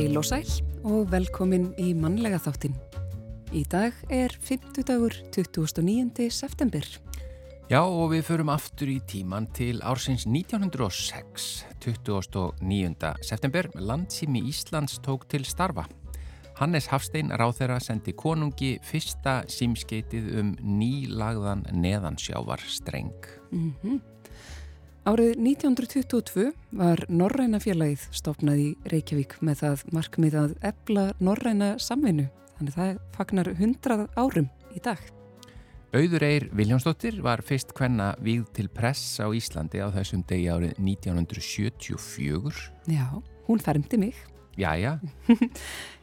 Heil og sæl og velkomin í mannlega þáttin. Í dag er 50 dagur 29. september. Já og við förum aftur í tíman til ársins 1906, 29. september. Landsými Íslands tók til starfa. Hannes Hafstein ráþeira sendi konungi fyrsta símskeitið um nýlagðan neðansjávar streng. Mm -hmm. Árið 1922 var Norræna félagið stofnað í Reykjavík með það markmið að ebla Norræna samvinnu. Þannig það fagnar 100 árum í dag. Auður Eir Viljánsdóttir var fyrst hvenna víð til press á Íslandi á þessum degi árið 1974. Já, hún fermdi mig. Jæja.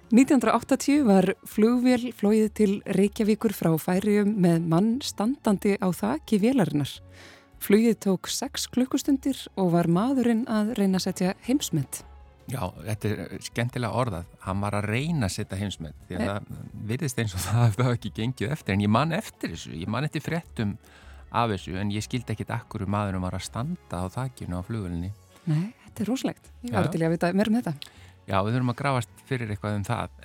1980 var flugvél flóið til Reykjavíkur frá færium með mann standandi á þakki vélarinnar. Flugið tók 6 klukkustundir og var maðurinn að reyna að setja heimsmynd. Já, þetta er skemmtilega orðað. Hann var að reyna að setja heimsmynd því að það virðist eins og það hefði ekki gengið eftir en ég man eftir þessu. Ég man eftir fréttum af þessu en ég skildi ekkit akkur um maðurum var að standa á þakkinu á flugvölinni. Nei, þetta er rosalegt. Ég var til að vita meira um þetta. Já, við þurfum að grafast fyrir eitthvað um það.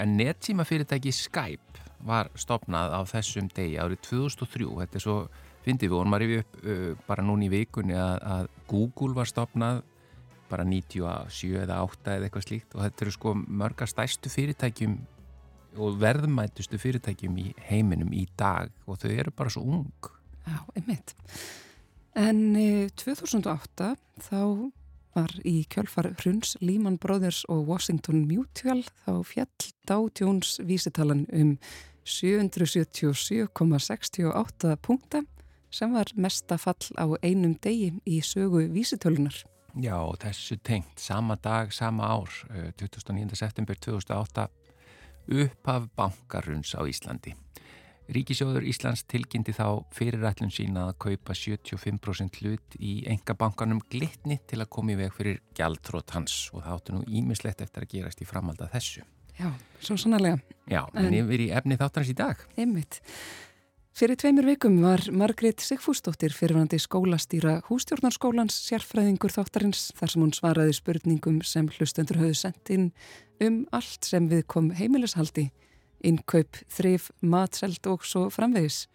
En nettsíma fyrirtæki Skype var stopnað á þessum degi árið 2003. Þetta er svo Fyndi við vorum að rifja upp uh, bara núni í vikunni að, að Google var stopnað bara 97 eða 8 eða eitthvað slíkt og þetta eru sko mörga stæstu fyrirtækjum og verðmætustu fyrirtækjum í heiminum í dag og þau eru bara svo ung. Já, einmitt. En e, 2008 þá var í kjölfar Hruns, Lehman Brothers og Washington Mutual þá fjall dátjóns vísitalan um 777,68 punkta sem var mesta fall á einum degi í sögu vísitölunar. Já, þessu tengt sama dag, sama ár, 29. september 2008, upphaf bankaruns á Íslandi. Ríkisjóður Íslands tilkynnti þá fyrirætlun sína að kaupa 75% hlut í enga bankanum glitni til að koma í veg fyrir gjaldtrótt hans og það áttu nú ímislegt eftir að gerast í framhald að þessu. Já, svo sannarlega. Já, en, en yfir í efni þáttarins í dag. Einmitt. Fyrir tveimur vikum var Margrét Sigfúsdóttir fyrirvandi skólastýra hústjórnarskólans sérfræðingur þáttarins þar sem hún svaraði spurningum sem hlustendur höfðu sendt inn um allt sem við kom heimilishaldi, innkaup, þrif, matselt og svo framvegis.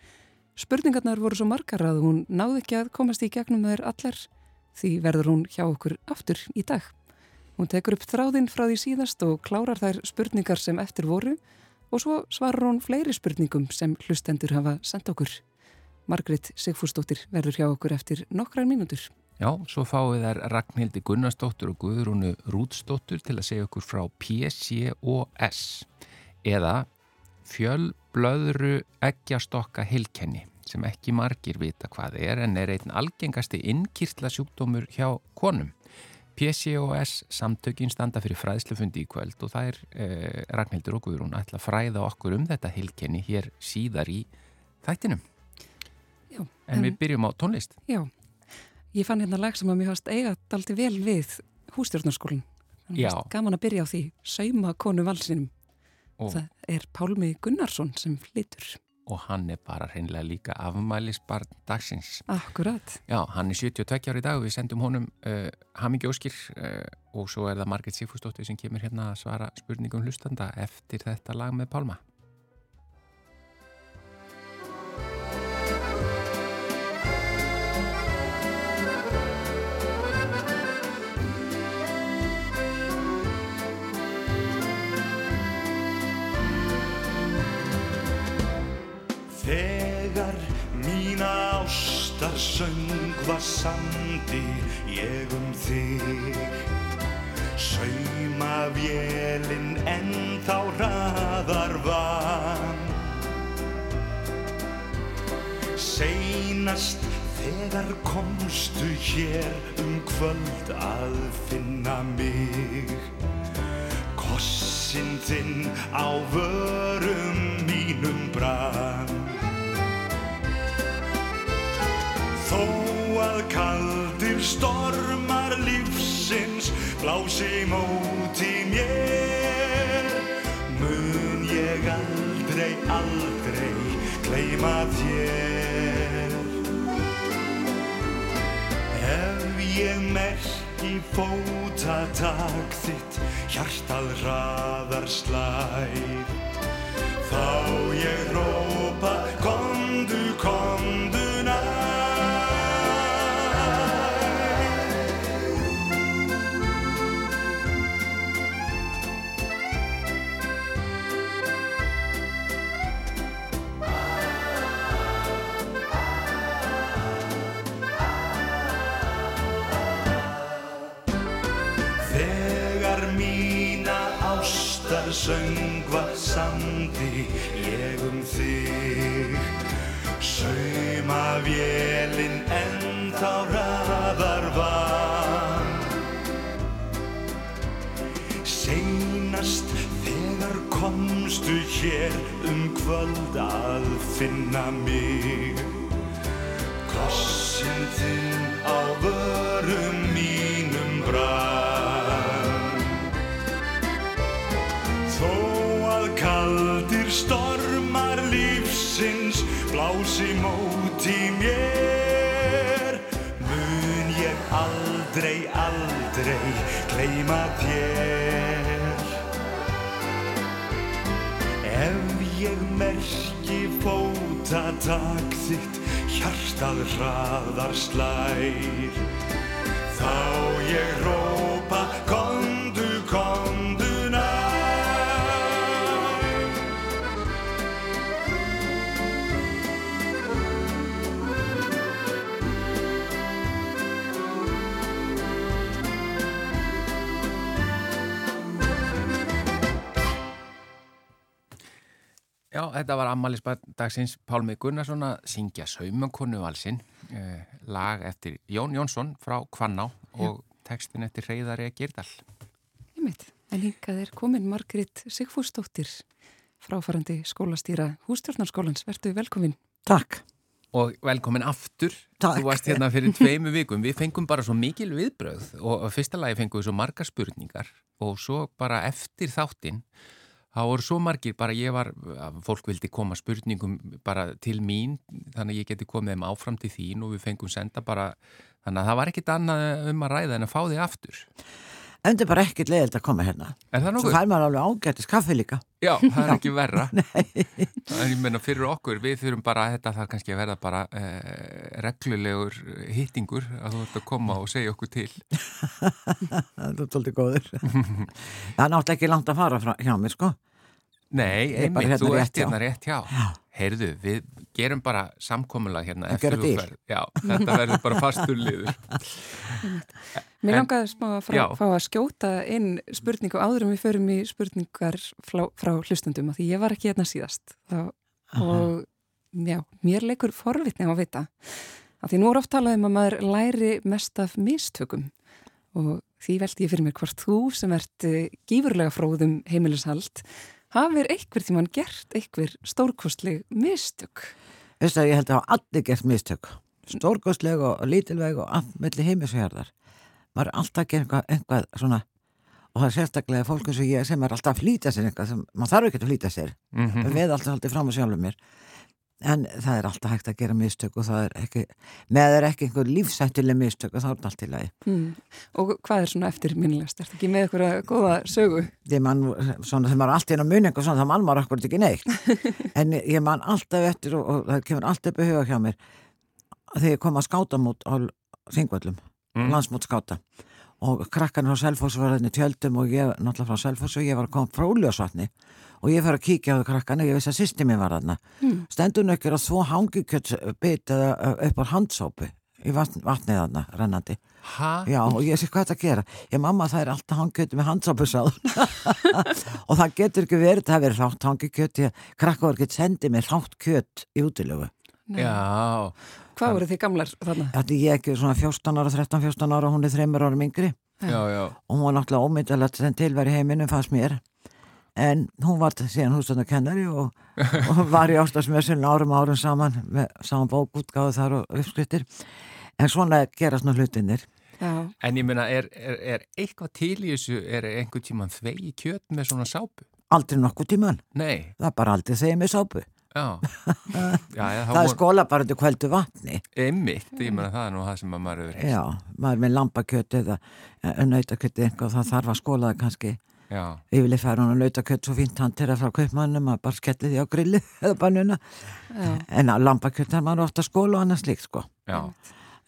Spurningarnar voru svo margar að hún náði ekki að komast í gegnum þeir allar því verður hún hjá okkur aftur í dag. Hún tekur upp þráðinn frá því síðast og klárar þær spurningar sem eftir voru og svo svarar hún fleiri spurningum sem hlustendur hafa sendt okkur. Margrit Sigfúrsdóttir verður hjá okkur eftir nokkrar mínútur. Já, svo fáið þær Ragnhildi Gunnarsdóttur og Guðrúnu Rúdsdóttur til að segja okkur frá PCOS eða fjölblöðru eggjastokka hilkenni sem ekki margir vita hvað er en er einn algengasti innkýrtla sjúkdómur hjá konum. PCOS samtökin standa fyrir fræðslufundi í kvöld og það er eh, Ragnhildur og Guðrún ætla að fræða okkur um þetta hilkenni hér síðar í þættinum. Já, en, en við byrjum á tónlist. Já, ég fann hérna lag sem að mér hafst eigat aldrei vel við hústjórnarskólinn. Gaman að byrja á því Sauma konu valsinum. Og það er Pálmi Gunnarsson sem flytur og hann er bara hreinlega líka afmælisbarn dagsins. Akkurat. Já, hann er 72 ári í dag og við sendum honum uh, hamingi óskir uh, og svo er það Margret Sifustóttir sem kemur hérna að svara spurningum hlustanda eftir þetta lag með Pálma. Söngva sandi ég um þig. Sauma vélinn en þá raðar van Seinast þegar komstu hér um kvöld að finna mig. Kossin þinn á vörum mínum brann Þó að kaldir stormar lífsins blási móti mér mun ég aldrei, aldrei gleyma þér. Ef ég merki merki fótatak þitt hjartað hraðar slæð þá ég rópa kondu, kondu söngva sandi ég um þig. Sauma vélinn en þá raðar van Seinast þegar komstu hér um kvöld að finna mig. Krossin þinn á vörum aldrei gleyma þér. Ef ég merki fótatak þitt hjartað hraðar slær Þá ég rópa Já, þetta var ammælisdagsins Pálmi Gunnarsson að syngja Saumankonu valsinn, eh, lag eftir Jón Jónsson frá Kvanná og textin eftir Reyðari Girdal. Ég meit, en hingað er komin Margrit Sigfúsdóttir, fráfarandi skólastýra hústjórnarskólans. Vertu velkomin. Takk. Og velkomin aftur, Takk. þú varst hérna fyrir tveimu vikum, við fengum bara svo mikil viðbröð og á fyrsta lagi fengum við svo margar spurningar og svo bara eftir þáttinn, þá voru svo margir, bara ég var, fólk vildi koma spurningum bara til mín, þannig að ég geti komið þeim áfram til þín og við fengum senda bara, þannig að það var ekkit annað um að ræða en að fá þig aftur. En þetta er bara ekkert leiðilt að koma hérna. Er það Svo fær maður alveg ágættis kaffi líka. Já, það er ekki verra. Er, ég meina, fyrir okkur, við þurfum bara, þetta þarf kannski að verða bara eh, reglulegur hittingur að þú ert að koma og segja okkur til. Það er svolítið góður. það er náttúrulega ekki langt að fara frá, hjá mér, sko. Nei, Ég er bara einmitt, hérna þú rétt ert hjá. hérna rétt hjá. Heyrðu, við gerum bara samkomulag hérna Að eftir þú ferð. Já, þetta verður bara fastur liður. Mér En- langaði smá að frá, fá að skjóta inn spurningu áður en við förum í spurningar frá, frá hlustundum af því ég var ekki hérna síðast. Þá, og já, mér leikur forvitni á að vita af því nú er oft talað um að maður læri mest af mistökum. Og því veldi ég fyrir mér hvort þú sem ert eh, gífurlega fróðum heimilishald hafir einhver tíman gert einhver stórkostleg mistök Veistu að ég held að hafa allir gert mistök. Stórgóðsleg og lítilveg og allt melli heimis og hérðar. Maður er alltaf að gera eitthvað, eitthvað svona og það er sérstaklega fólk eins og ég sem er alltaf að flýta sér eitthvað sem maður þarf ekki að flýta sér. Mm Við alltaf alltaf fram á sjálfum mér. En það er alltaf hægt að gera mistök og það er ekki, með það er ekki einhver lífsættileg mistök og það er allt í lagi. hmm. og hvað er svona eftir minnilegast? Ertu ekki með einhverja góða sögu? Man, svona þegar maður er alltaf inn á mun eitthvað svona, þá man maður akkurat ekki neitt en ég man alltaf eftir og, og það kemur alltaf upp í huga hjá mér þegar ég kom að skáta mút á Þingvöllum, Mm. landsmút skáta og krakkan frá Selfoss var hérna tjöldum og ég náttúrulega frá Selfoss og ég var að koma frá Úljósvatni og ég fyrir að kíkja á það krakkan og ég vissi að sýsti mér var þarna Hmm. stendur nökkir að þvó hangikjötsbit eða upp á handsópu í vatn, vatnið þarna, rennandi Ha? Já, og ég sé hvað þetta gera. Ég mamma það er alltaf hangkjöti með handsápusáð og það getur ekki verið, það verið rátt hangikjöti, krakka voru ekki sendið með rátt kjöt í útilögu. Nei. Já, Hvað voru þið gamlar þarna? Þetta ég ekki svona 14 ára, 13-14 ára, hún er þreymur árum yngri já, já. og hún var náttúrulega ómyndalegt sem tilværi heiminum fannst mér. En hún var síðan hústöndakennari og, og var í ástasmessun árum árum saman með saman bókútgáðu þar og uppskrittir. En svona gerast nú hlutinir. Já, En ég meina, er, er, er eitthvað til í þessu, er einhvern tíman þvegi kjöt með svona sápu? Aldrei nokkuð tíman. Nei, Það er bara aldrei þegar með sápu. Já, já, já það er skóla bara til kvöldu vatni. Emmitt, ég meina það er nú það sem maður hefur heist Já, maður með lambakjöt eða nautakjöt eitthvað, það þarf að skóla það kannski. Já, yfirlega fær hún að nautakjöt svo fínt hann til að frá kaupmannum að bara skelli því á grilli eða bannuna. En að lambakjöt þarf maður ofta að skóla og annars líkt sko. Já.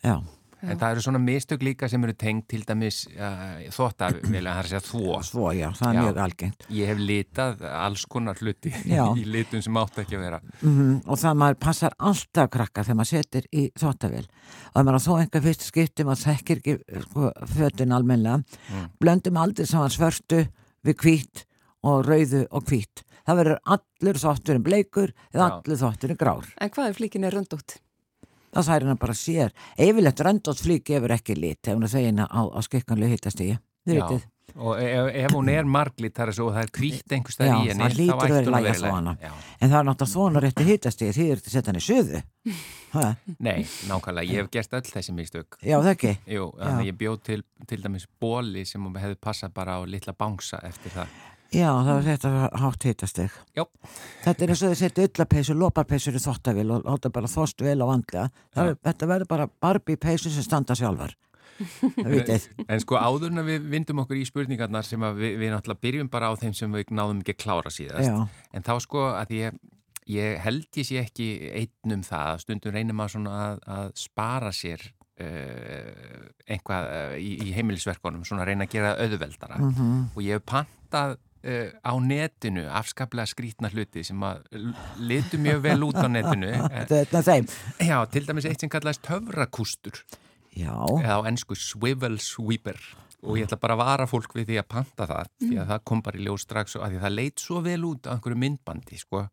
Já, En það eru svona mistök líka sem eru tengt til dæmis uh, þóttavilja, það er að segja þvó. svo já, það er Já. mjög algengt Ég hef litað alls konar hluti Já. í litum sem átt ekki að vera. mm og það maður passar alltaf krakka þegar maður setur í þóttavél og ef maður þó einhver fyrst skipti maður þekkir ekki sko, fötin almennilega Mm. blöndum aldrei saman svörtu við hvít og rauðu og hvít það verður allur þótturinn bleikur eða Já. allur þótturinn grár En hvað er flíkin er röndótt? Það særi hann bara sér yfirleitt röndótt flík gefur ekki lit ef hún er þegin á, á skikkanlega hittastígi Og ef, ef hún er marglit þar er svo það er hvítt einhver stað í henni, að í ætti hún að vera. Já. en það er náttúrulega svona rétti hittastígi því er þetta setja hann í suðu ha, Nei, nákvæmlega, ég hef gert öll þessi mistök. já það ekki Jú, að ég bjóð til, til dæmis bóli sem hefði passað bara á litla bángsa eftir það. Já, það var þetta hátt hitastig. Já. Þetta er eins og þið setja ullapeysu, loparpeysur í þottavél og láta bara þost vel á vandlega. Það, er- þetta verður bara Barbie peysu sem standa sjálfar. Vitið. En sko áður en að við vindum okkur í spurningarnar sem að við, við náttúrulega byrjum bara á þeim sem við náðum ekki að klára síðast. Já, En þá sko að ég, ég held ég sé ekki einn um það, stundum reynir maður svona að, að spara sér uh, einhvað uh, í, í heimilisverkunum, svona að reyna að gera auðveldara mhm, og ég hef pantað uh, á netinu afskaplega skrítna hluti sem að litu mjög vel út á netinu. Þetta er þeim. Já, til dæmis eitt sem kallaðist töfrakústur. Já, eða á ennsku swivel sweeper. Og ég ætla bara að vara fólk við því að panta það því að það kom bara í ljós strax og að því það leit svo vel út á einhverju myndbandi sko.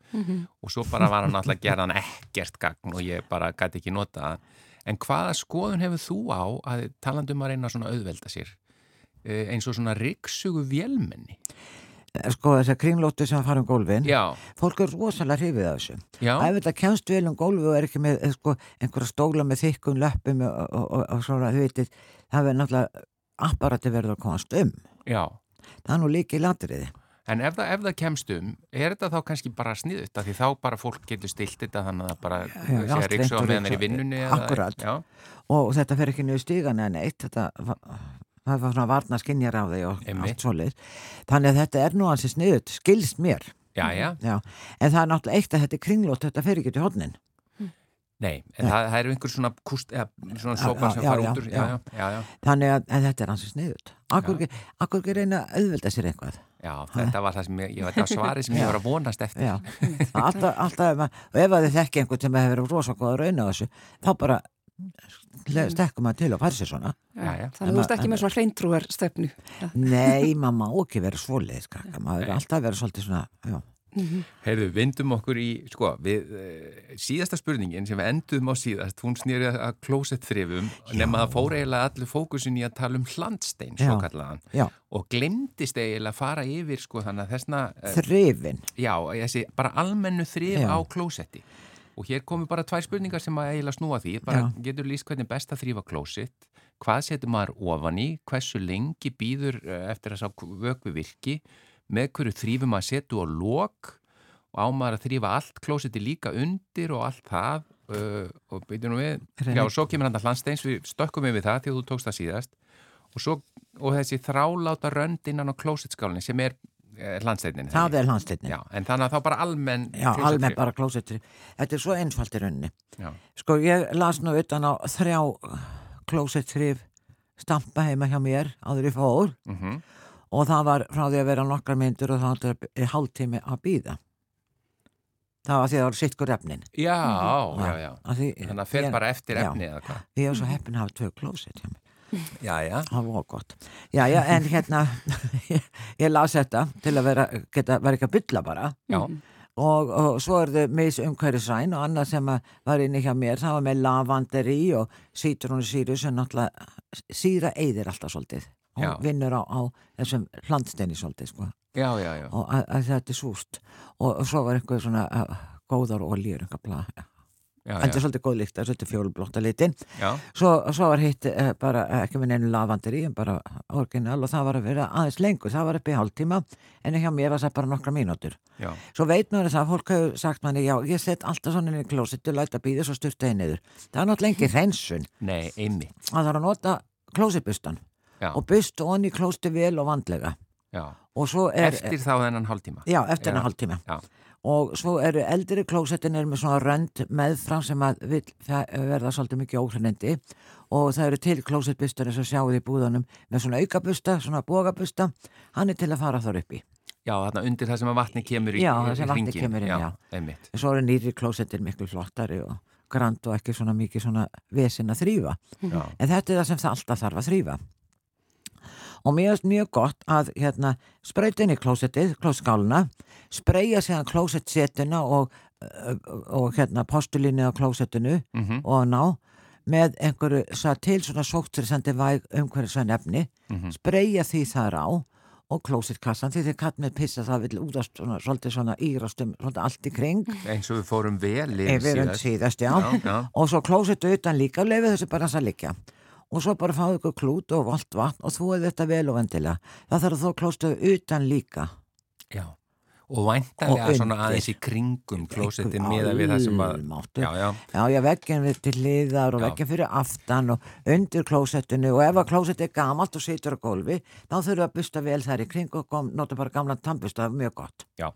og svo bara var hann alltaf að gera hann ekkert gagn og ég bara gæti ekki nota það en hvaða skoðun hefur þú á að talandum að reyna svona að auðvelda sér eh, eins og svona ryggsugu vélmenni sko þessar kringlóttu sem fara um gólfin. Já, Fólk er rosalega hrifið af þessu. Ef þetta kemst vel um gólfi og er ekki með eh, sko, einhverja stóla með þykkum löppum og, og, og, og svona, þið vitið, það verður náttúrulega apparati verður að komast um. já Það er nú líki í latriði. En ef það, ef það kemst um, er þetta þá kannski bara sniðut af því þá bara fólk getur stilt þetta þannig að það bara já, sé allt að ryksu á meðan er í vinnunni Akkúrat. Já, og þetta fer ekki niður stígan eða neitt þetta, það var svona varna skinjar á því og Einmitt. allt svoleið þannig að þetta er nú hansi sniðut, skilst mér. Já, já. Já. en það er náttúrulega eitt að þetta er kringlót þetta fer ekki til hodnin Nei, en það, það eru einhver svona kúst, eða svona sopar já, sem já, fara já, út úr Já, já. já, já, já, þannig að, að þetta er hansi sniðut akkur ekki, reyna að auðvelda sér eitthvað? Já þetta var það sem ég, ég þetta var svarið sem ég var að vonast eftir. Alltaf, alltaf og ef að þið þekki einhvern sem hefur verið rosa góða raun á þessu þá bara stekkum maður til og fær sér svona Já, já. Þannig að þú ert ekki með svona hreintrúar stefnu. nei, maður má ekki vera skakka. maður er alltaf verið svolítið svona já. Heyrðu, vindum okkur í, sko, við uh, síðasta spurningin sem við endum á síðast hún snýri að, að klósett þrifum nema það fór eiginlega allir fókusin í að tala um hlandstein, svo kallaðan og glemdist eiginlega að fara yfir, sko, þannig að þessna uh, þrifin Já, þessi bara almennu þrif Já. á klósetti og hér komu bara tvær spurningar sem að eiginlega snúa því. Bara Já. getur líst hvernig best að þrýfa klósett? Hvað setur maður ofan í? Hversu lengi býður eh, eftir að sá vökvi virki? Með hverju þrýfum maður setu á lok? Og á maður að þrýfa allt klósetti líka undir og allt það? Uh, og byrjum nú við. Reyni. já, og svo kemur hann að hlandsteins, við stökkum við það því að þú tókst það síðast. Og, svo, og þessi þráláta rönd innan á klósettskálinni sem er eh, hlandsteininni það er landsteinni Já, en þannig að þá bara almenn Já, klósetttré. almennt bara klósettri. Þetta er svo einfalt í rauninni. Já, Sko, ég las nú utan á þrjá klósettrif stampa heima hjá mér áður í fór mhm, og það var frá því að vera nokkar myndur og það var hálftími að býða. Það var því að það var sitkur efnin. já, já, já. Því, Þannig að fer ég- bara eftir já. efni eða hvað Ég var svo heppin að hafa tvö klósett hjá mér. Já, já Það var gott. Já, já, en hérna, ég, ég las þetta til að vera, geta, vera ekki að bylla bara. Já, og, og svo er þau mis umhverfisræn og annað sem var inni hjá mér það var með lavanderi og sítrónusýru sem náttúrulega síra eyðir alltaf svolítið Já. og vinnur á, á þessum hlandsteini svolítið sko já, já, já. og að, að þetta er súst og, og svo var einhver svona góðar oljur einhver bla Já, þetta já. er svolítið góð líkt, þetta er fjólblótta litin. Já, svo, svo var hitt eh, bara eh, ekki með neinu lavandir í, bara orginal og það var að vera aðeins lengur, það var upp í hálftíma en hjá mér var það bara nokkra mínútur. Já, svo veit maður þess að fólk hefur sagt manni já, ég set alltaf svona inn í klósitu, læta býða svo styrta henni niður, það er náttúrulega engi hreinsun. Nei, einmitt. Að það er að nota klósitbustan og bust onni klósti vel og vandlega. Já, og svo er eftir þá þennan hálftíma. Já, eftir enn hálftíma. Og svo eru eldri klósettin er með svona rönd meðfram sem að vil verða svolítið mikið óhreinindi og það eru til klósettbustar eins og sjáuð í búðunum með svona aukabusta, svona bógabusta, hann er til að fara þar upp í. Já, þarna undir það sem að vatni kemur í Já, í það sem hringinn. kemur inn, já. einmitt En svo eru nýri klósettir miklu flottari og grand og ekki svona mikið svona vesin að þrýfa. Já, En þetta er það sem það alltaf þarf að þrýfa. Og mér finnst mjög gott að hérna, sprauta inn í klósettið, klósskáluna, spreyja séðan klósettsetuna og, og, og hérna, postulínu á klósettinu mhm, og ná með einhverju sá til svona sóttrisandi væg umhverjusvæn efni, mhm, spreyja því þar á og klósettkassan því þegar katt með pissa það vil útast svona, svolítið svona írastum svolítið allt í kring. Eins og við fórum vel ef við erum síðast, já. Já, já, og svo klósettu utan líka lefið þessu bara að liggja og svo bara fáðu ykkur klút og volt vatn og er þetta vel og vendilega. Það þarf að þú klóstu utan líka. Já. Og væntanlega svona aðeins í kringum klósetti miða við það sem að Almáttugur. Já, já, Já, já, veggin við til hliðar og veggin fyrir aftan og undir klósettinu. Og ef að klósetti er gamalt og situr á gólfi þá þurfum við að busta vel þær í kring og kom, nota bara gamla tannbusta, mjög gott. Já.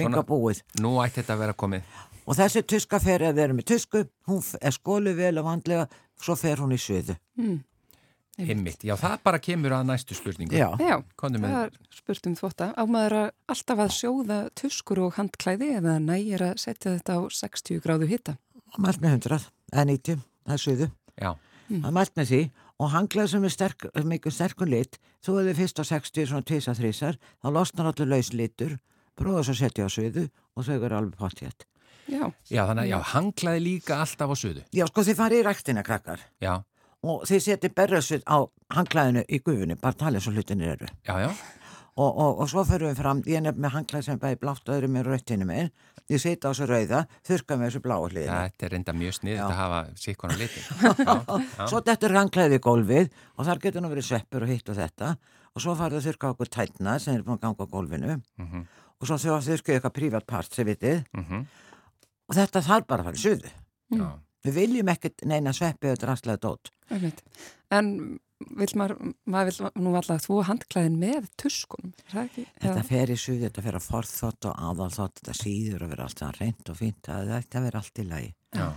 Binga búið. Nú ætti þetta að vera komið og þessi tuska fer við erum í tusku hún er skólu vel og vandlega svo fer hún í suðu. Einmitt, já það bara kemur að næstu spurningu. Já, Já, með það er spurt um þvótta. Á maður að alltaf að sjóða tuskur og handklæði eða nægir að setja þetta á 60 gráðu hitta. mælt með 100 eða 90, það er suðu. Já, það er mælt með því. Og hanglaði sem er sterk, mikið sterkun lit þú hefur fyrst á 60 svona tvisa þrísar þá losnar allir laus litur prófa svo að setja á suðu og þau eru alveg pottjætt Já, já þannig að já, hanglaði líka alltaf á suðu. Já, sko þið farið í ræktina krakkar. Já, og þið setið berrasuð á hanglaðinu í gufunni, bara talið svo hlutinir eru. Já, já. Og, og, og svo förum við fram, ég nefn með hanglaði sem bæði blátt öðru með rauttinu minn ég setja á þessu rauða, þurka með þessu bláa hliðinu. Þetta er reynda mjög snið að hafa sikkona litin svo þetta er hanglaðið í gólfið og þar getur nú verið sveppur og hitt og þetta. Og svo farið að þurka okkur tætna sem er búin að ganga á gólfinu. Mhm, og svo þurkaðu eitthvað prívat part sem vitið. Mhm, og þetta þarf bara að fara í suðu já við viljum ekkert neina sveppi eða drastlega dót. En vill maður, maður vill nú alltaf þvó handklæðin með tuskunum? Þetta fer í suð, þetta fer að forþótt og aðalþótt, þetta síður að vera allt það reynd og fínt, það þetta verður allt í lagi. Já,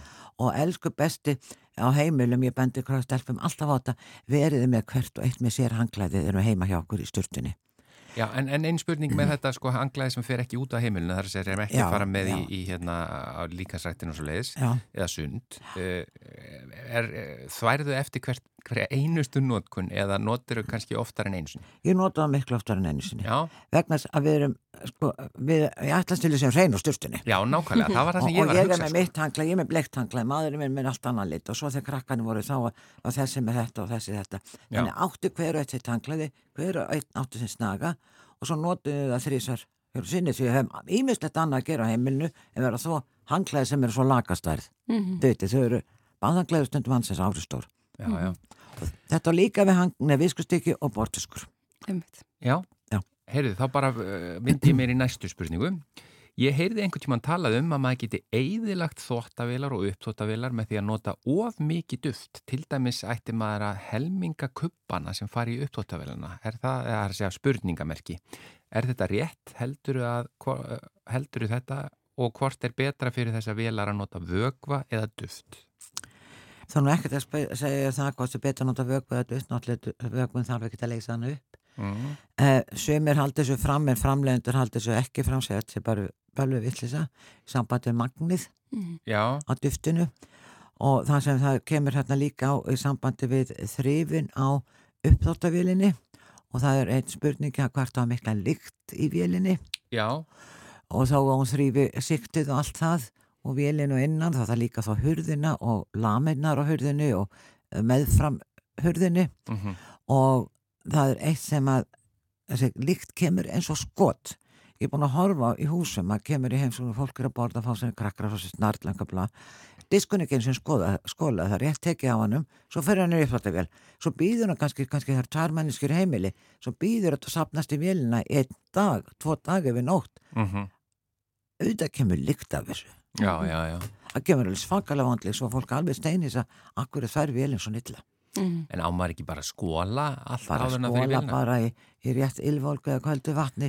Og elsku besti á heimilum, ég bendi hvað stelpum alltaf á þetta, veriði með hvert og eitt með sér hanglaðið erum heima hjá okkur í sturtunni. Já en, en einn spurning með þetta sko hanglaði sem fer ekki út af heimilinu þar sem er ekki Já, að fara með í, já. í hérna á líkasrættinu og svo leiðis eða sund Eh, er, er, þværðu eftir hvert, hverja einustu nótkun eða notir þau kannski oftar en einu sinni? Ég nota það miklu oftar en einu sinni. Já, Vegna að við erum, sko, við, ég ætlast til þess að hrein á sturtunni. já, nákvæmlega, það var það og, sem ég og var að ég er hugsa með sko. mitt hangla, ég er með bleikt hangla maðurinn minn með allt annan lit og svo þegar krakkarnir voru þá að, að þessi með þetta og þessi þetta. Þannig áttu hver og eitt sitt hanglaði hver og eitt áttu sinn snaga og svo notuðu það þrísar sinni því að hef ímislegt annað að gera á heimilinu en vera þó hanglaði sem eru svo lakastærð. Þau veitir, þau eru bandanglaði stundum hansins áristór Já, já, þetta á líka við hangna viskustykki og bortuskur já, Já. heyrðu, þá bara uh, myndi ég mér í næstu spurningu Ég heyrði einhvern tímann talað um að maður geti eigðilagt þóttavilar og uppþóttavilar með því að nota of mikið duft. Til dæmis ætti maður að helminga kuppana sem fari í uppþóttavilana. Er það, eða það er að segja spurningamerki. Er þetta rétt? Helduru, að, hvo- helduru þetta og hvort er betra fyrir þessa vilar að nota vögva eða duft? Þannig ekkert að segja það hvort þau betur nota náttúrulega vöggun þarf ekki að leysa hann upp. Mm. Uh, sumir haldi þessu fram en framlegendur haldi þessu ekki fram segja þetta er bara bölvu vittlisa í sambandi með magnið Mhm. Já, á duftinu. Og það sem það kemur hérna líka á í sambandi við þrifin á uppþóttavílinni og það er einn spurning að hvert á mikla lykt í vélinni. Já, og þá á hún þrýfi siktið og allt það og vélinu innan þá það líka þá hurðina og laminnar á hurðinu og eh, meðfram hurðinu mm og það er eitt sem að þessi líkt kemur eins og skot. Ég er búin að horfa í húsum, maður kemur í heimsókn og fólk er að borða að fá sér krakkar og svo snartlenga blá diskunni ekki eins og skóla, skóla það er rétt tekið á hannum, svo fer hann í uppfattavél svo býður hann kannski, kannski þar tvær menneskir heimili, svo býður þetta sapnast í vélina einn dag, tvo dag yfir nótt, mm -hmm. auðvitað kemur lykt af þessu Já, já, já það kemur alveg svakalega vandli svo fólk alveg steinis að akkur er þær vélinn svo nilla Mm. En ámar ekki bara skóla allt bara áður en að fyrir skóla vilna? bara í, í rétt ylvolku eða kvöldu vatni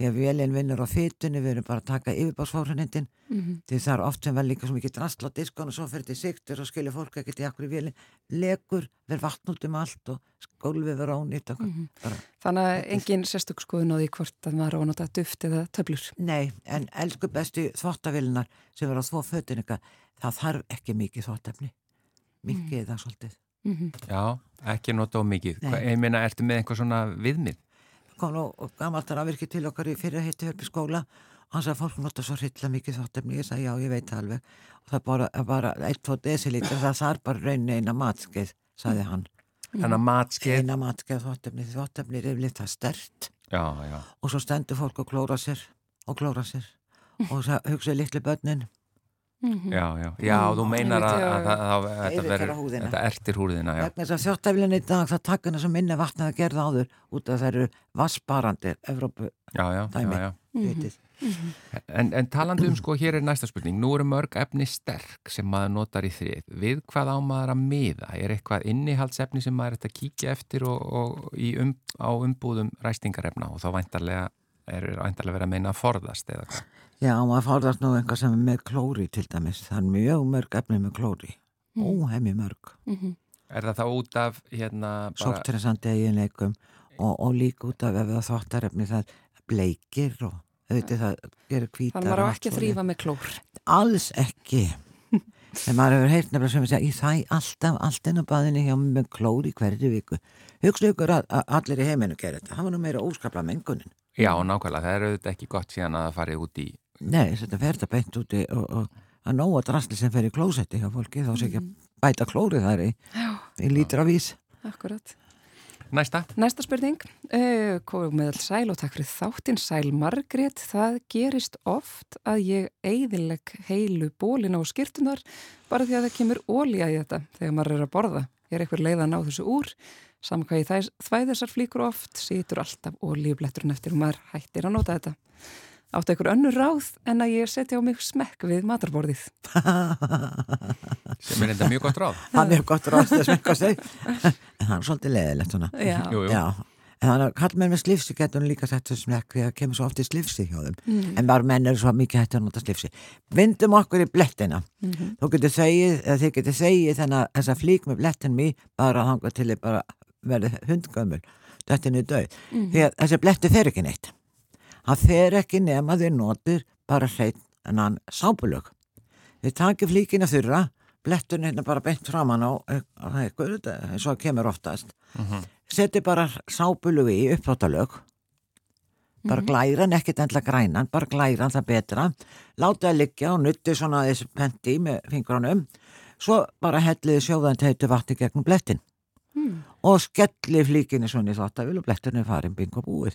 því að vélinn vinnur á fytunni við erum bara að taka yfirbásfórunindin Mhm. því það er oft sem vel líka svo mikið drastl á diskon og svo fyrir til siktur og skilja fólk ekkert í akkur í vélinn legur, verð vatn út um allt og skólfið verður ónýtt og Mhm. bara, Þannig að engin sérstök skoðun á því hvort að maður á að nota duft eða töflur. nei, en elsku bestu þvottavélinnar sem verður á þvó fötunika það þarf ekki mikið þvottefni mikið það svolítið Mm Já, ekki nota á mikið. Hva, Ég meina, ertu með eitthvað svona viðmið? Kom nú gammalt að virki til okkar í fyrir heitti upp í skóla. Og hann sagði að fólk nota svo hrilla mikið þóttefni ég sagði já ég veit það alveg. Og það bara, bara 1-2 desilítur það þarf bara raunin eina matskeið sagði hann, Þannig að matskeið? Eina matskeið þóttefni því þóttefni er yfirleitt það stert Já, já. Og svo stendur fólk og klóra sér og klóra sér. Og það hugsaði litlu börnin -hmm. Já, já, já, þú meinar að, að, að, að, þetta verður, þetta ertir húðina, já. vegna þess að þjótteflin í dag það takkana sem minni vatna að gerða áður út af það eru vassbarandi Evrópu Já, já, Dæmi. já, já. vitið En, en talandi um sko, hér er næsta spurning, nú eru mörg efni sterk sem maður notar í þrið. Við hvað á maður að miða? Er eitthvað innihaldsefni sem maður er að kíkja eftir og, og í um, á umbúðum ræstingarefna og þá væntarlega er væntarlega verið að meina að forðast eða hvað? Já, maður fórðast nú einhvað sem er með klóri til dæmis. Það er mjög mörg efni með klóri. Mm. Óhemmi mörg. Mhm. Er það þá út af hérna bara... Sóttressandi eiginleikum og, og líka út af ef það þvottarefni það bleikir og auðvitað það gerir hvítar. Þannig að maður ekki þrýfa með klór. Alls ekki. En maður hefur heyrt nefnilega sem að segja, ég þæ alltaf allt inn á baðinu hjá mig með klóri hverju viku. Hugsa ykkur að, að allir í heiminu gerir þetta. Það var nú meira óskapla mengunin. Já, nákvæmlega, það er auðvitað ekki gott síðan að það farið út í... Nei, þetta fer þetta beint úti og, og að nóga drastli sem fer í klósetti hjá fólki þá sé ekki að bæta klórið þar í, Já, í lítra vís. akkurat. Næsta. Næsta spurning, uh, komið all sæl og takk fyrir þáttinn sæl Margrét, það gerist oft að ég eigðileg heilu bólina og skýrtunar bara því að það kemur ólíja í þetta þegar maður er að borða. Ég er eitthvað leið að ná þessu úr, saman hvað ég þæ- þvæ þessar flíkur oft, situr alltaf ólíubletturinn eftir og maður hættir að nota þetta. Áttu einhver önnur ráð en að ég setja á mig smekk við matarborðið. sem er enda mjög gott ráð. Hann er gott rást að smekka sig en hann er svolítið leðilegt svona. Já, Jú, jú. Já, en þannig að kall með með slifsi getur hann líka sett þessu smekk því að það kemur svo oft í slifsi hjá þeim Mm. en bara menn eru svo mikið hætti að nota slifsi. Vindum okkur í blettina. Mhm. Þú getur þegið, eða þið getur þegið þennan að þessa flík með blettin mér bara þangað til þið bara verði hundgömmul. Þetta er niður döð. Mhm. Því að þessi bletti fer ekki neitt. Hann fer ekki nema þið notur bara hreinn en hann sápulög. Þið takir flíkina þurra, bletturinn hérna bara beint framan á, á eitthvað, þetta, eins og það kemur oftast. Mhm. Seti bara sápulög í uppþáttalög, bara glæran, ekkert endla grænan, bara glæran það betra. Láta það liggja og nutti svona þessi penti með fingrunum, svo bara helliði sjóðan teitu vatni gegnum blettin Mm. og skelli flíkinni svona í þáttavil og bletturinn er farin bingo búið.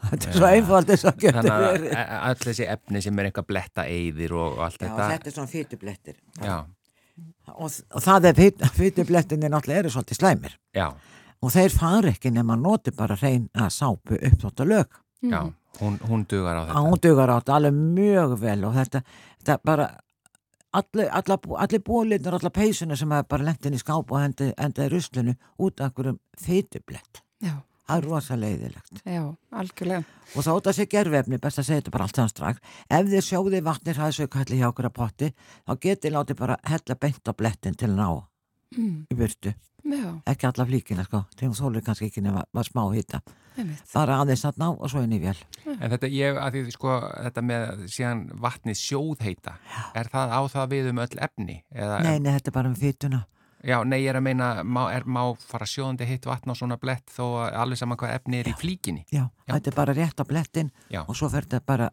Þetta er svo einfalt þess að geta að verið. all þessi efni sem er eitthvað bletta eyðir og, og allt Já, þetta. þetta er svona fytublettir. Og, og það er fytublettinni náttúrulega eru svolítið slæmir. já, Og þeir fara ekki nema að noti bara reyna sápu uppþótt lög. já, hún, hún dugar á þetta. Ándugar átt alveg mjög vel og þetta, þetta bara allir, allir, allir búlinir, allir peysuna sem hafa bara lent inn í skáp og enda, enda í ruslunu út af einhverjum fytublett. Já, Það er rosa leiðilegt. já, algjörlega. Og þá þetta sé gerfefni, best að segja þetta bara allt saman strax. Ef þið sjóði vatnir hæðsaukalli hjá okkur að potti, þá getið látið bara hella beint á blettin til að ná Mm. í burtu. Já, Ekki alla flíkina, sko. Þegar þólir kannski ekki nema var smá hýta. Bara aðeins að ná og svo inn í vél. En þetta, ég, því, sko, þetta með síðan vatnið sjóðheita, er það á það við um öll efni? Eða, Nei, nei, þetta er bara með fytuna. Já, nei, ég er að meina, má, er, má fara sjóðandi heitt vatn á svona blett þó að alveg saman hvað efni er í flíkinni? Já, Já. þetta er bara rétt á blettin Já. og svo fer þetta bara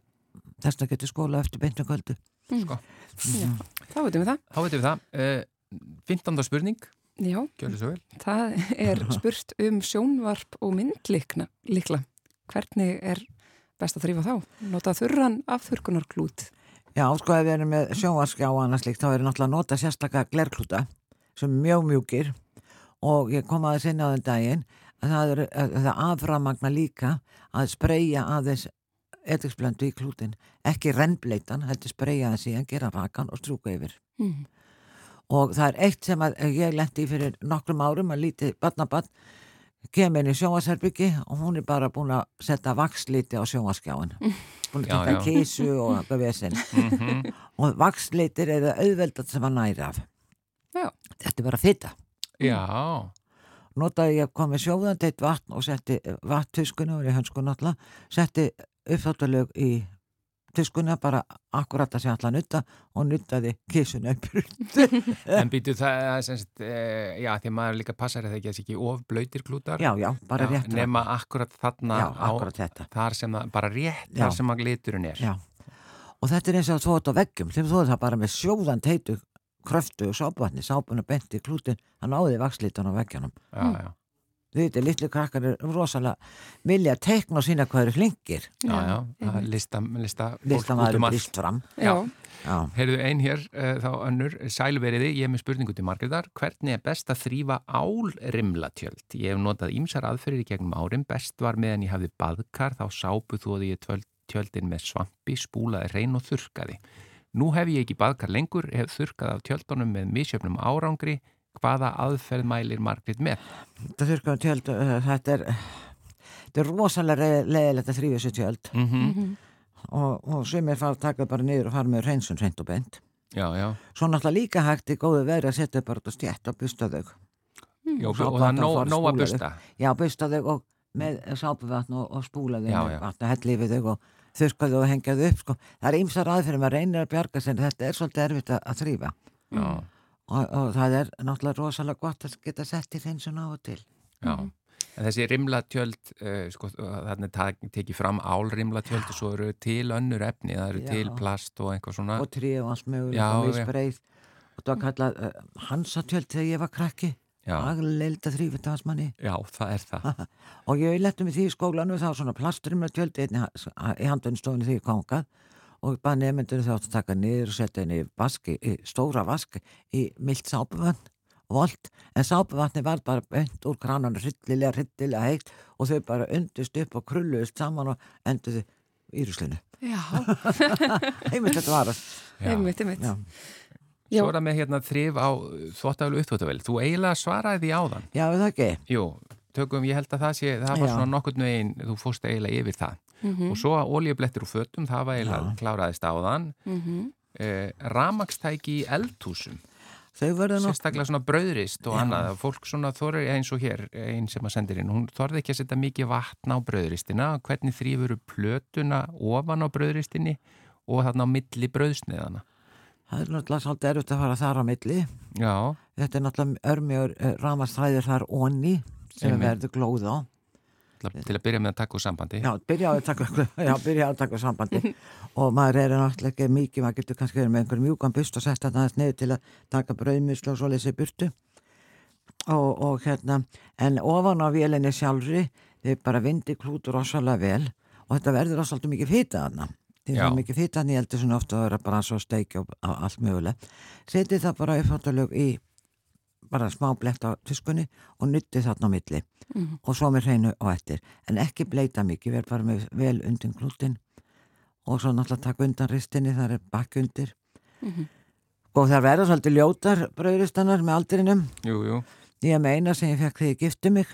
þess að getur skóla eftir beintum kvöldu. Sko. Já, þá veitum við það. Þá veitum við það. Uh, 15. spurning, Já, það er spurt um sjónvarp og myndlikna. Likla. Hvernig er best að þrýfa þá? Nota þurran afþurkunarklút? Já, sko ef við erum með sjónvarskjá og annars líkt þá er náttúrulega að nota sérstaklega glerklúta sem er mjög mjúkir og ég kom aðeins inn á þenn daginn að það er það aframagna líka að spreyja aðeins etiksplendu í klútin ekki rennbleitan, heldur spreyja það síðan gera rakan og strúka yfir Mm. Og það er eitt sem að ég lendi í fyrir nokkrum árum að lítið badnabann kemur inn í sjónvarsherbyggi og hún er bara búin að setja vaksliti á sjónvarskjáin búin að Já, taka já. kísu og eitthvað vesinn Mhm. og vakslitir er það auðveldat sem að næra af Já. þetta er bara fitta Já, notaði ég komið sjóðandeitt vatn og setti vatntuskuna og ég hönsku náttúrulega setti uppþáttalög í tuskuna bara akkurat að sé allan nutta og nuttaði kísuna upp en býtu það er sem sagt, e, já, því að maður líka passar eða ekki að sé ekki of blöytir klútar já, já, bara rétt nema akkurat þarna já, á, akkurat þar sem það, bara rétt Já. þar sem að liturinn er. Já. og þetta er eins og að þóta á veggjum þegar þú það bara með sjóðan teitu kröftu og sápvatni, sápuna benti klútin hann áði vakslítan á veggjanum. Já, já, þau veitir, litlu krakkar er rosalega vilja að teikna og sína hvað eru flingir já, já, einmitt. lista, lista um allt. brist fram Já, já, Heyrðu ein hér, uh, þá önnur, sælveriði, ég er með spurningu til Margreðar, hvernig er best að þrýfa álrimlatjöld? Ég hef notað ímsar aðferðir í gegnum árin, best var meðan ég hafði baðkar, þá sápu þóði ég tjöldin með svampi, spúlaði reyn og þurrkaði. Nú hef ég ekki baðkar lengur, hef þurrkað af tjöldunum með misjöfnum árangri, hvaða aðferð mælir Margrét með? þetta þurrkaðum tjöld uh, þetta er þetta er rosalega leðilegt að þrýfa þessu tjöld. Mm Mhm. og, og sem er farið að taka bara niður og fara með reynsun reynd og bent Já, já, svo náttúrulega líka hægt í góðu veri að setja bara út á stjætt og busta þau. Svo og það er nóg fara að busta. já, busta þau og með sápuvatn og, og spúla þau með vatn og helli yfir þau og þurrka þau og hengja þau upp sko. það er ýmsar aðferðum að reynir að bjarga sér þetta er svolítið erfitt að, að þrýfa Já, og, og það er náttúrulega rosalega gott að geta sett í reynsun á og til. Já. En þessi rimlatjöld, uh, sko, er tekið fram álrimlatjöld og svo eru til önnur efni, það eru Já. til plast og einhvað svona. og trí og allt mögulegt Já, og það var kallað uh, hansatjöld þegar ég var krakki. Já, agleild að þrýfa það manni já, það er það. og ég lettum í því í skólanum þá var svona plastrimlatjöld í handunstofunni því ég kongað og bara nefndur þátt að taka niður og setja inn í vaski, í stóra vask í milt sápuvann volt, en sápuvatni var bara bönt úr krananu hryllilega, hryllilega heitt og þau bara undust upp og krulluðust saman og enduðu í ruslinu já, heimilt þetta var að Já. einmitt, einmitt. Svo er það með hérna þrif á þvóttafélag uppþvóttavél. Þú eiginlega svaraði því áðan. já, er það ekki Jú, tökum, ég held að það sé, það var Já. svona nokkurn veginn, þú fórst eiginlega yfir það. Mhm, Og svo að oljublettir úr fötum, það var eiginlega kláraðist áðan. mhm. Eh, Ramakstæki í eldhúsum, sérstaklega svona brauðrist og Já. annað. Fólk svona þorir eins og hér, einn sem að sendir inn, hún þorði ekki að setja mikið vatn á brauðristina. Hvernig þrýfuru plötuna ofan á brauðristinni og þarna á milli brauðsniðana? það er náttúrulega svolítið erfitt að fara þar á milli Já, þetta er náttúrulega örmjögur uh, ramastræðir þar onni sem verður glóð á til að- byrja með að taka úr sambandi. Já, byrja að taka, já, byrja að taka sambandi. Og maður er náttúrulega ekki mikið, maður getur kannski verið með einhver mjúkan bust og þetta aðeins niður til að taka brauðmislu og svo leysi burtu. Og, og hérna, en ofan á vélinni sjálfri, þau bara vindi klútur rosalega vel. Og þetta verður rosalega mikið fýta þarna. Því það er mikið fýta þannig heldur svona ofta að vera bara svo steikja á- allt mögulega setið það bara uppfattalög í bara smá blett á tuskunni og nutti þarna á milli. Mhm. og svo með hreinu á eftir. En ekki bleita mikið, verð bara með vel undir klútin og svo náttúrulega taka undan ristinni, það er bakk undir. Mhm. og það verða svolítið ljótar brauðristannar með aldrinum. Jú, jú. ég er með eina sem ég fekk þegar ég gifti mig.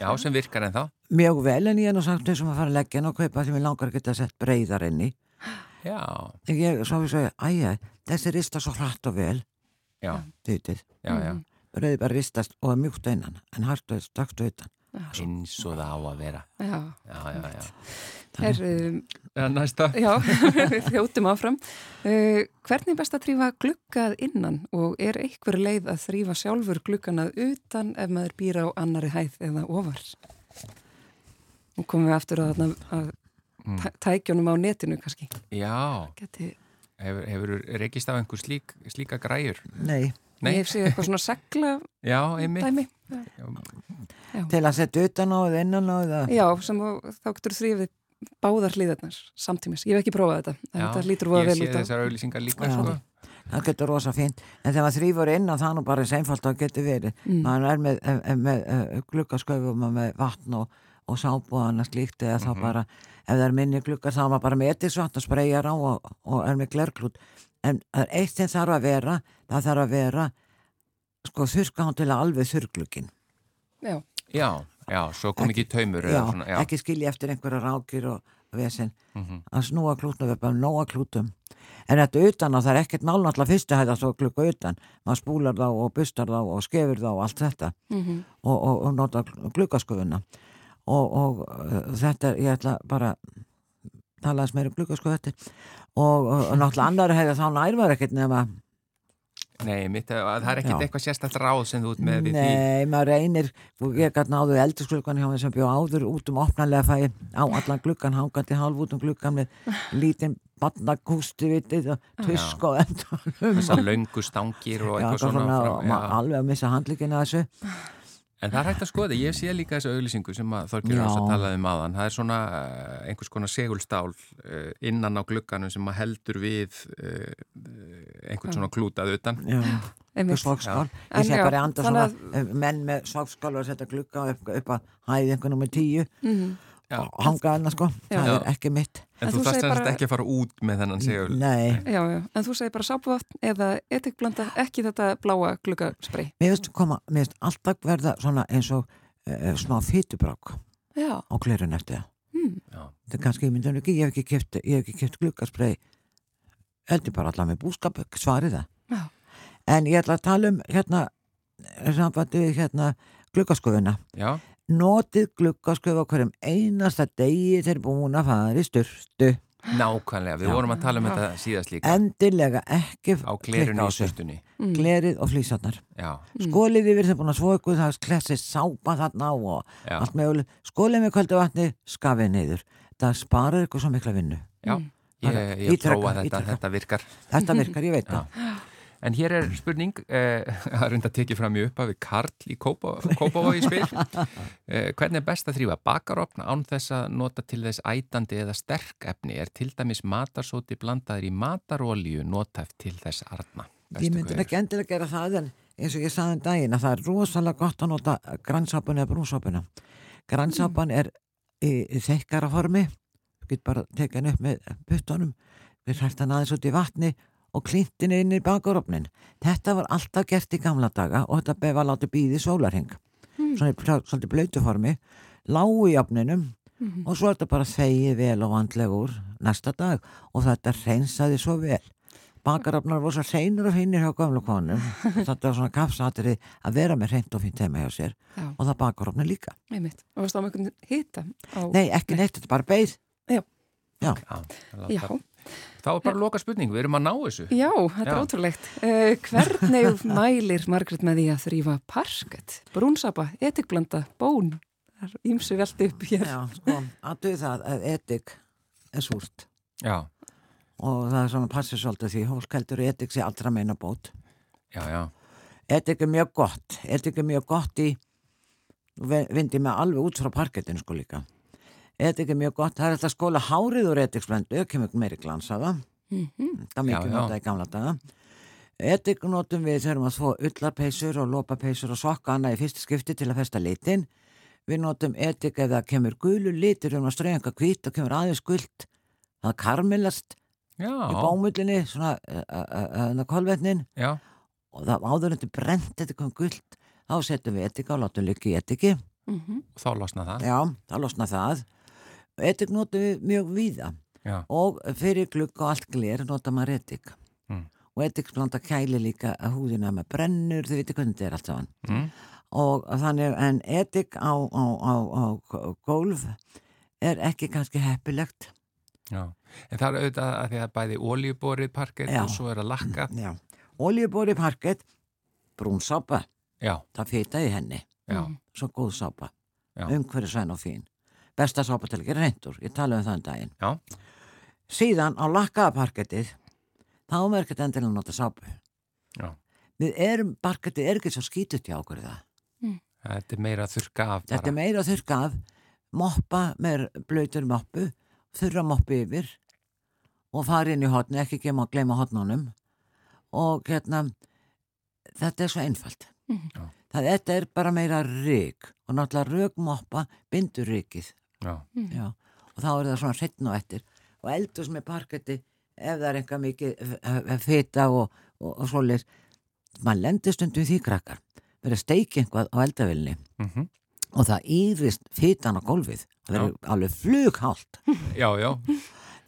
Já, sem virkar en þá. mjög vel en ég er nú sagt þessum að fara að leggja og kaupa sem ég langar að geta sett breyðar inni Já, en ég, svo við svo, æja, þessi rista svo hratt og vel. Já, já, já. Brauði bara ristast og er mjúkt á innan en hart og stakst utan Eins og það á að vera. Já, Já, já, já. er, um, Ja, næsta. já, við þjóttum áfram. Uh, hvernig er best að þrýfa gluggað innan og er einhver leið að þrýfa sjálfur glugganað utan ef maður býr á annari hæð eða ofar? Nú komum við aftur að, þarna að Mm. tæ- tækjunum á netinu kannski. Já, Geti, hefur, hefur rekist af einhver slík, slíka græjur? nei, Nei. Ég hef séð eitthvað svona segla Já, einmitt. dæmi. til að setja utan á eða innan á eða Já, sem þú- þá getur þrýfið báðar hliðarnar samtímis. Ég hef ekki prófað þetta, en þetta lítur voða vel út Ég sé þessar auðlýsingar líka Já. sko. það getur rosa fínt en þegar maður þrýfur inn og það er nú bara eins einfalt að getur verið Mm. maður er með, með, með, með gluggasköfum og með vatn og, og sápu og annars líkt eða þá bara ef það er minni gluggar þá er maður bara með etisvatn og spreyjar á og, og er með glerklút en það er eitt sem þarf að vera það þarf að vera sko þurrka hann til að alveg þurrglugin Já, Já, já, svo kom ekki taumur já, eða svona, já. ekki skilja eftir einhverja rákir og vesen. Mhm. að snúa klútum við bara nóga klútum. En þetta utan og það er ekkert mál náttúrulega fyrstu hæða svo glugga utan. Maður spúlar þá og bustar þá og skefur þá og allt þetta. Mm og, og, og nota gluggaskufuna og, og uh, þetta ég ætla bara talaðis meira um gluggaskufu og, og, og náttúrulega annar hefði þá nærvar ekkert nema Nei, mitt, það er ekkert Já. eitthvað sérstætt ráð sem þú ert með við því. Nei, maður reynir ég gæti náðu eldursklukkan hjá mér sem bjóð áður út um opnarlega fæ á allan gluggan, hangandi halv út um gluggan með lítinn barnakústi vitið og tusk og endur þessar löngu stangir og eitthvað svona svona, frá, ma- alveg að missa handlíkina þessu En það er hægt að skoða, ég sé líka þessu auglýsingu sem Já. Rós að talaði um aðan það er svona uh, einhvers konar segulstál uh, innan á glugganum sem að heldur við uh, einhvern svona klútað utan Já, einmitt. svagsskál En Ég sé bara þannig svona eh, menn með svagsskál og setja glugga upp, upp að hæði einhvern nummer tíu Mhm. Já. Og hanga hana sko, það er ekki mitt. En, En þú þarfst bara- ekki að fara út með þennan segul Nei, Já, já, en þú segir bara sápuvatn eða etikblanda, ekki þetta bláa gluggasprey. mér finnst koma mér finnst alltaf verða svona eins og uh, smá fytubrák Já, á glerun eftir það. Mm. Já. þetta er kannski, ég myndi hann ekki, ég hef ekki kipt ég hef ekki kipt gluggasprey heldur bara allar með búskap, svarið það. Já. en ég ætla að tala um hérna við hérna gluggaskofuna. Já, notið gluggasköfu á hverjum einasta degi þeir búin að fara í styrstu nákvæmlega, við Já. vorum að tala um Já. þetta síðast líka. Endilega ekki á í sig. sýstunni Mm. glerið og flýsarnar Já, skólið yfir þeir búin að svo ykkur það klessið sápa þarna á og já, allt möguleg skólið með kvöldu vatni skafið niður. Það sparar ykkur svo mikla vinnu. Já Mm. Ég, ég prófa þetta, þetta virkar. Þetta virkar, ég veit það En hér er spurning, eh, að reynda að tekið fram í uppa við Karl í Kópa- Kópavogi spil. Eh, hvernig er best að þrýfa bakaropna án þess að nota til þess ætandi eða sterk efni? Er til dæmis matarsóti blandaður í matarolíu notæft til þess arna? Ég myndi ekki endilega gera það en eins og ég saði um daginn að það er rosalega gott að nota grannsápun eða brúnsápuna grannsápan er í, í þekkara formi þú get bara tekið hann upp með puttunum við hrært hann aðeins út í vatni og klintin inn í bakarofnin þetta var alltaf gert í gamla daga og þetta befa látið býði sólarhing svona í plá- svolítið blöytu formi lágu í opninum Mhm. og svo er þetta bara þegið vel og vandlega úr næsta dag og þetta reynsaði svo vel bakarafnar voru svo hreinur og finnir hjá gömlu konum þetta var svona kapsatri að vera með hreint og fínt heima hjá sér Já, og það bakarafnar líka einmitt. Og varst á með einhvern hita? Á... nei, ekki neitt, þetta er bara beið Já. Já. Já, Já, Þá er bara loka spurning, við erum að ná þessu. já, þetta er Já. ótrúlegt. Uh, hvernig mælir Margrét með því að þrýfa parkett, brúnsapa, etikblanda, bón? Það er ímsu veldi upp hér. Já, sko, að duð það að etik er súrt Já, og það er svona passið svolítið því hólk heldur etik sé allra meina bót já, já. etik er mjög gott etik er mjög gott í vi- vindi mig alveg út frá parkettinu sko líka etik er mjög gott, það er alltaf skóla hárið úr etiksblendu, kemur meiri glans af það. Mm það er mikið notað í gamla daga. Etik notum við þegar maður þvó ullarpeysur og lópapeysur og sokka annað í fyrsta skipti til að festa litin. Við notum etik ef það kemur gulu litur um að eitthvað hvít og kemur aðeins gult. Það karmelast Já, í bámullinni svona uh, kolvetnin. Já, og það áður en þetta brent þetta kom gult þá setjum við etika og látum lykke í etiki -hmm. og þá losna það. já, þá losna það etik notum við mjög víða. Já, og fyrir glugg og allt gler nota maður etik. Mm. og etik blanda kæli líka að húðina með brennur, þið veitir hvernig þetta er allt saman. Mm. og þannig en etik á, á, á, á gólf er ekki kannski heppilegt. Já. En það er auðvitað að því að bæði olíuborið parkett og svo er að lakka. já, oljubóri parkett brún sápa, það fýta í henni. Já, svo góð sápa, umhverju sæn og fín besta sápa til að gera reyndur ég tala um það um daginn. Já, síðan á lakkaða parkettið þá er maður ekkert endilega að nota sápu. Já. við erum, parkettið er ekki svo skítut hjá okkur það. Þetta er meira að þurrka af Þetta er meira að þurrka af, moppa með blöytur moppu þurra moppi yfir og fara inn í hotni, ekki gema að gleyma hotnunum og hérna þetta er svo einfalt. Mhm. það þetta er bara meira rík og náttúrulega rögmoppa bindur ríkið Já, Já. og þá er það svona setn og eftir. Og eldus með parketti ef það er eitthvað mikið fita og, og, og svolir maður lendir stundum í því krakkar. Verið að steiki einhvað á eldavilni mm og það ýrist fitan á gólfið. Það er alveg flughált já, já,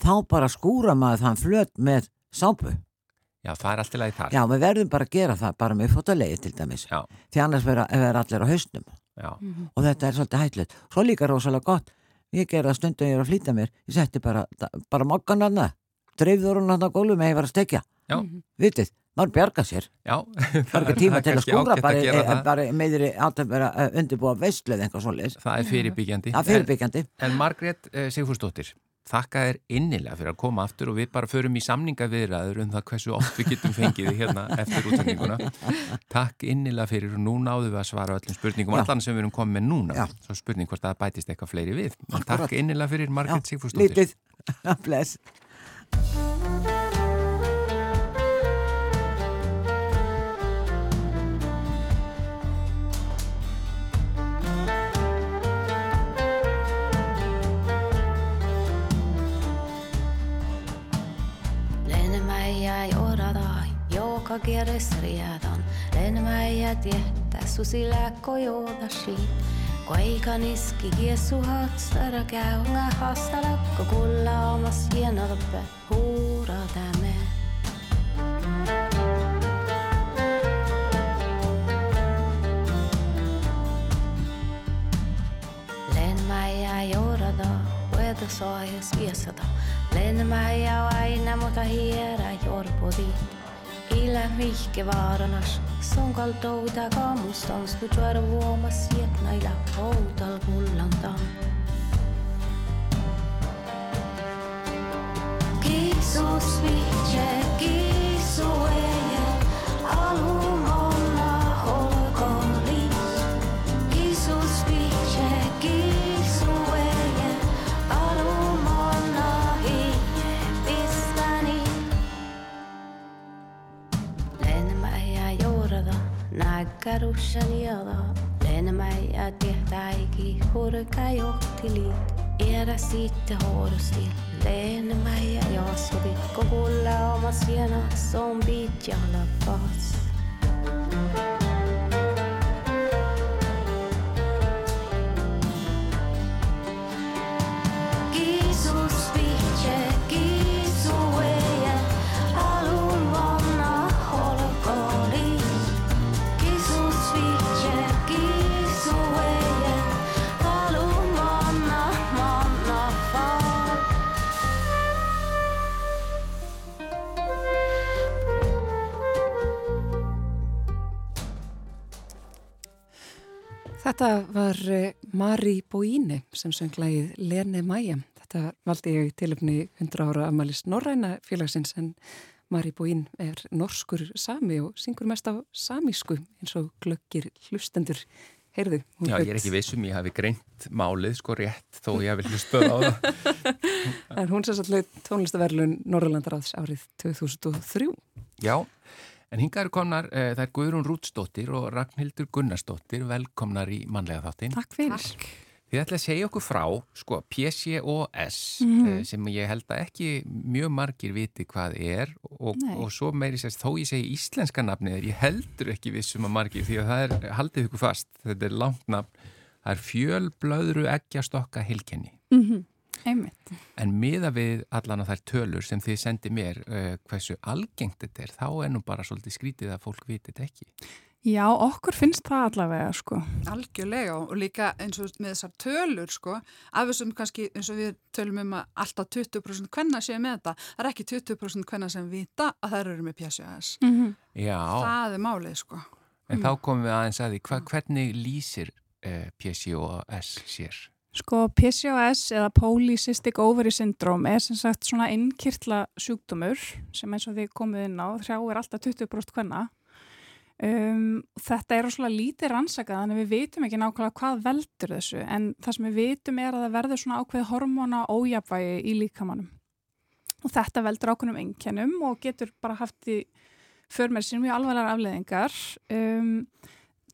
þá bara skúra maður þann flöt með sápu. Já, það er allt í lagi þar. já, við verðum bara að gera það bara með fótalegi til dæmis. Já, því annars verða er allir á hausnum. Já, og þetta er svolítið hætlut svo líka rosalega gott ég ger það stundum ég er að flýta mér. Ég setti bara, bara mokkan hana dreifður hún hana á gólfum eða ég var að stekja. Já, vitið, maður bjarga sér. Já. það er ekki tíma til að skúra bara, að e, það. bara meðri átt að vera undirbúa veistlu eða eitthvað svoleiðis. Það er fyrirbyggjandi. það er fyrirbyggjandi. En, en Margrét uh, Sigfúrsdóttir, þakka þér innilega fyrir að koma aftur og við bara förum í samninga viðræður um það hversu oft við getum fengið hérna eftir útsendinguna. Takk innilega fyrir og nú náðum við að svara öllum spurningum, Já. allan sem við erum komið með núna. Já. Svo spurning hvort það bætist eitthvað fleiri við. Takk innilega fyrir Margrét Já, Sigfúrsdóttir. lítið, bless takakierres riadan. Lenmäijät jättää susilääkkö joodasi. eikä niski kiesuhat sara käynga hastalakko kulla omas hienolpe huura täme. Lenmäijä joodada, ja soajas viesada. Lenmäijä aina mutta hiera jorpodi. ile mihke vaaranas, songal touda kaamustans, kui tšuaru uomas siet naila poudal kullandan. Kiisus vihje, kiisu ei. kakarussani jalo. Lennämäi ja tehtäiki, hurka johti liit. Erä sitten horusti, lennämäi ja jaasuvit. Kun kuulla oma siena, zombit ja lapas. Þetta var eh, Mari Bóíni sem söng lagið Lene Maja. Þetta valdi ég til uppni 100 ára amalis Norræna félagsins en Mari Bóín er norskur sami og syngur mest á samísku eins og glöggir hlustendur. Heyrðu, Já, ég er ekki vissum, ég hafi greint málið sko rétt þó ég hafi hlustað á það. En hún satt hlaut tónlistaverlun Norrlandaráðs árið 2003. Já, en hingað eru komnar, uh, það er Guðrún Rútsdóttir og Ragnhildur Gunnarsdóttir, velkomnar í mannlega þáttinn. Takk fyrir. Þið ætla að segja okkur frá, sko, PCOS, Mhm. eh, sem ég held að ekki mjög margir viti hvað er og, og svo meiri sérst, þó ég segi íslenska nafnið er ég heldur ekki vissum að margir því að það er, haldið ykkur fast, þetta er langt nafn, það er fjölblöðru eggjastokka heilkenni. Mm Einmitt. En miða við allan að þær tölur sem þið sendi mér uh, hversu algengt þetta er, þá er nú bara svolítið skrítið að fólk viti þetta ekki. Já, okkur finnst það allavega, sko. Algjörlega og líka eins og með þessar tölur sko, af þessum kannski eins og við tölum um að alltaf 20% hvenna séu með þetta, það er ekki 20% hvenna sem vita að þær eru með PCOS. Mm -hmm. Já, Það er málið sko. en þá komum við aðeins að því, hva, hvernig lýsir uh, PCOS sér? Sko, PCOS eða Polycystic Ovary Syndrome er sem sagt svona innkirtla sjúkdómur sem eins og þið komið inn á, hrjáir alltaf 20% hvenna. Um, þetta er svona lítið rannsakað þannig við vitum ekki nákvæmlega hvað veldur þessu en það sem við vitum er að það verður svona ákveð hormona ójafvægi í líkamannum og þetta veldur ákveðnum engjannum og getur bara haft í för með sér mjög alvarlegar afleðingar um,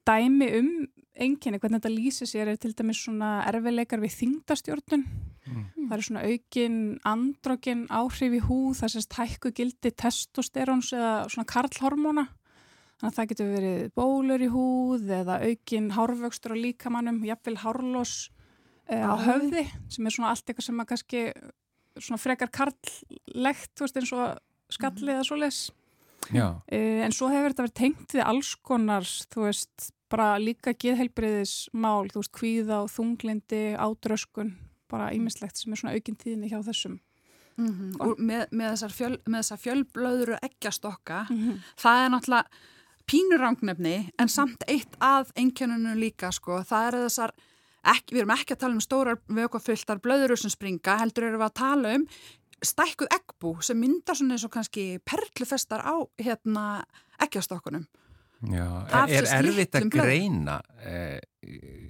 dæmi um engjanni, hvernig þetta lýsir sér er til dæmis svona erfileikar við þingdastjórnun mm. það er svona aukin androgen áhrif í húð það sést hækku gildi testosteróns eða svona karlhormona Þannig að það getur verið bólur í húð eða aukin hárvöxtur á líkamannum, jafnvel hárlós uh, á höfði sem er svona allt eitthvað sem að kannski svona frekar karllegt, þú veist eins og skallið eða svo les. Uh, en svo hefur þetta verið tengt við alls konar, þú veist, bara líka geðheilbriðismál, þú veist, kvíða og þunglindi, ádröskun, bara ímislegt sem er svona aukin tíðinni hjá þessum. Mm -hmm. Og með, með þessar fjöl, fjölblöðuru eggjastokka, mm -hmm. það er náttúrulega pínurangnefni en samt eitt að einkenninu líka sko, það er þessar ekki, við erum ekki að tala um stórar vökufulltar blöður sem springa, heldur erum við að tala um stækkuð eggbú sem myndar svona eins og kannski perlufestar á hérna eggjastokkunum Já, er erfitt að greina eh,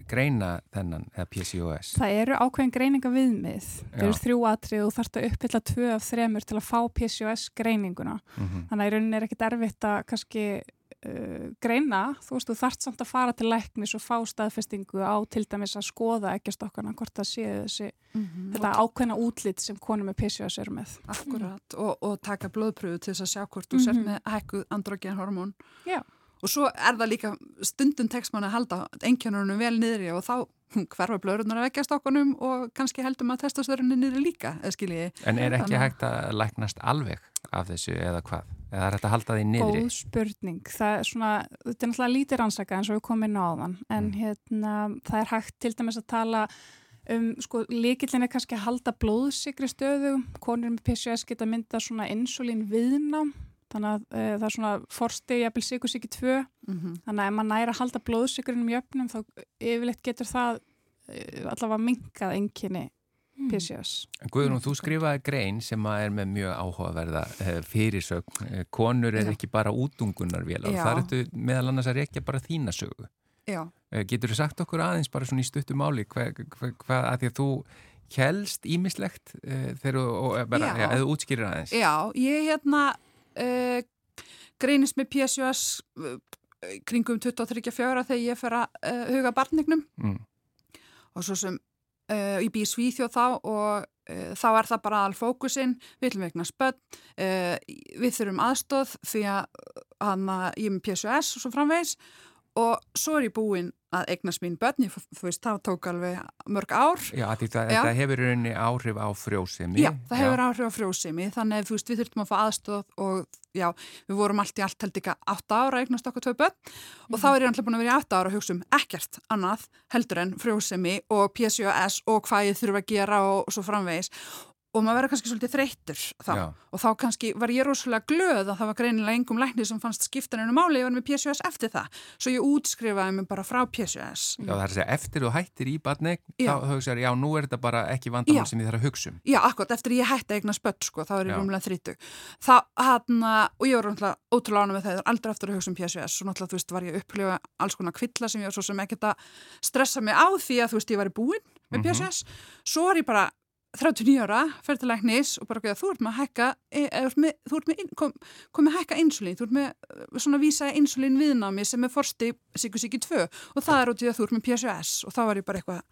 greina þennan eða PCOS? Það eru ákveðin greininga viðmið, það eru þrjú atrið og þarfst að uppbylla tvö af þremur til að fá PCOS greininguna mm -hmm. þannig að í rauninni er ekkit erfitt að kannski uh, greina, þú veist, þú þart samt að fara til læknis og fá staðfestingu á til dæmis að skoða ekki stokkana hvort það séu þessi, mm -hmm. þetta ákveðna útlitt sem konum með PCOS eru með. Akkurat, og, og taka blóðpröfu til þess að sjá hvort þú mm -hmm. ser með hækkuð androgenhormón. Já. Og svo er það líka stundum tekstmann að halda engjörnunum vel niðri og þá hverfa blöðrunar að vekja stokkunum og kannski heldum að testastöðurinn er niður líka, eða skiljiði. En er ekki hægt að læknast alveg af þessu eða hvað? Eða er þetta að halda því niðri? Góð spurning. Það er svona, þetta er náttúrulega lítið rannsaka eins og við komum inn á þann, en mm. hérna, það er hægt til dæmis að tala um, sko, líkillin er kannski að halda blóðsikri stöðu, konur með PCOS geta mynda svona insulín viðnám, þannig að e, það er svona forsti jafnvel sikursíki 2, mm -hmm. þannig að ef maður næra að halda blóðsikrinum í öfnum, þá yfirleitt getur það e, allavega minkað enginni Mm. PCOS. Guðrún, þú skrifaði grein sem er með mjög áhugaverða eh, fyrirsögn. Eh, konur er Já. ekki bara útungunar vel og það ertu meðal annars að rekja bara þína sögu. Já. Eh, getur þú sagt okkur aðeins bara svona í stuttum áli hvað hva, hva, að því að þú helst ímislegt þegar þú ja, útskýrir aðeins? Já, ég hérna uh, greinist með PCOS uh, kringum 23.4 þegar ég fer að uh, huga barnignum mm. og svo sem ég bý í Svíþjóð þá og þá er það bara all fókusinn, við viljum vegna spöld, uh, við þurfum aðstóð því að hana, ég er með PSOS og svo framvegs og svo er ég búinn að eignast mín börn, ég, þú veist, það tók alveg mörg ár. Já, það, það hefur rauninni áhrif á frjósemi. Já, það hefur já. áhrif á frjósemi, þannig að þú veist, við þurftum að fá aðstóð og já, við vorum allt í allt held ekki átta ára eignast okkur tvei börn mm. og þá er ég alltaf búin að vera í átta ára að hugsa um ekkert annað heldur en frjósemi og PCOS og hvað ég þurfa að gera og svo framvegis og maður verður kannski svolítið þreytur þá. Og þá kannski var ég rosalega glöð að það var greinilega engum læknir sem fannst skiptaninu máli, ég var með PSOS eftir það. Svo ég útskrifaði mig bara frá PSOS Já það er að segja, eftir þú hættir í badneik þá hugsaður, já nú er þetta bara ekki vandamál sem ég þarf að hugsa um. Já, akkurat, eftir ég hætti eigna spött sko, þá er ég rúmlega þrítug og ég var náttúrulega ótrúlega ánum með það aldrei eftir að hugsa um PSOS og náttúrulega þú veist var ég að upplifa alls konar kvilla sem ég var svo sem ekkert að stressa mig á því að þú veist ég var í búin með PSOS, mm -hmm. svo var ég bara 39 ára, fer til læknis og bara þú ert með að hækka e, þú ert með, kom, kom að hækka insulín þú ert með e, svona vísa insulín viðnámi sem er forsti síkusíki 2 og það er út í að þú ert með PSOS og þá var ég bara eitthvað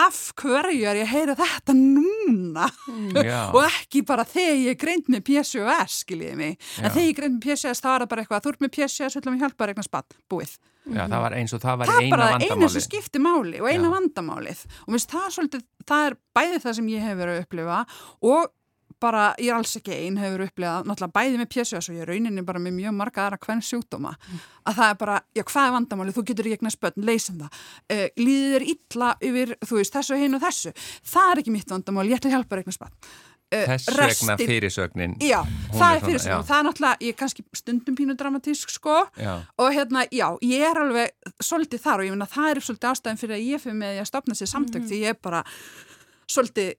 af hverju er ég að heyra þetta núna mm, og ekki bara þegar ég greint með PSOS skiljiði mig, Já. en þegar ég greint með PSOS þá er það bara eitthvað, þú ert með PSOS, ætlum að hjálpa þér eitthvað spann, búið Já, það var eins og það var það eina vandamáli. Það er bara einu sem skipti máli og eina Já. vandamálið og minnst það svolítið, það er bæðið það sem ég hef verið að upplifa og bara ég er alls ekki einn hefur upplifað náttúrulega bæðið með PSOS og ég er rauninni bara með mjög marga aðra hvern sjúkdóma mm. að það er bara, já hvað er vandamálið, þú getur ekki eitthvað spötn, leysum það, uh, líðir illa yfir, þú veist, þessu, hinn og þessu það er ekki mitt vandamál, ég ætla að hjálpa eitthvað spötn Uh, Þess vegna fyrirsögnin Já, það er fyrirsögnin, það er náttúrulega ég er kannski stundum pínu dramatísk sko já. og hérna, já, ég er alveg svolítið þar og ég finna að það er svolítið ástæðin fyrir að ég fyrir með að stopna sér samtök mm. því ég er bara svolítið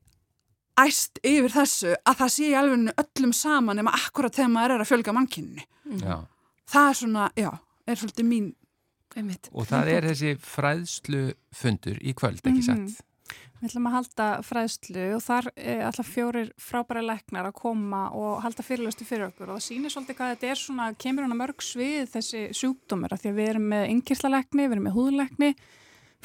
æst yfir þessu að það sé í alveg öllum saman nema akkurat þegar maður er að fjölga mannkynni mm. það er svona, já er svolítið mín Einmitt. og það er þessi fræðslu fundur í kvöld, ekki satt? Við ætlum að halda fræðslu og þar er alltaf fjórir frábæra leknar að koma og halda fyrirlustu fyrir okkur og það sýnir svolítið hvað þetta er svona, kemur hana mörg svið þessi sjúkdómur af því að við erum með yngirslalekni, við erum með húðlekni,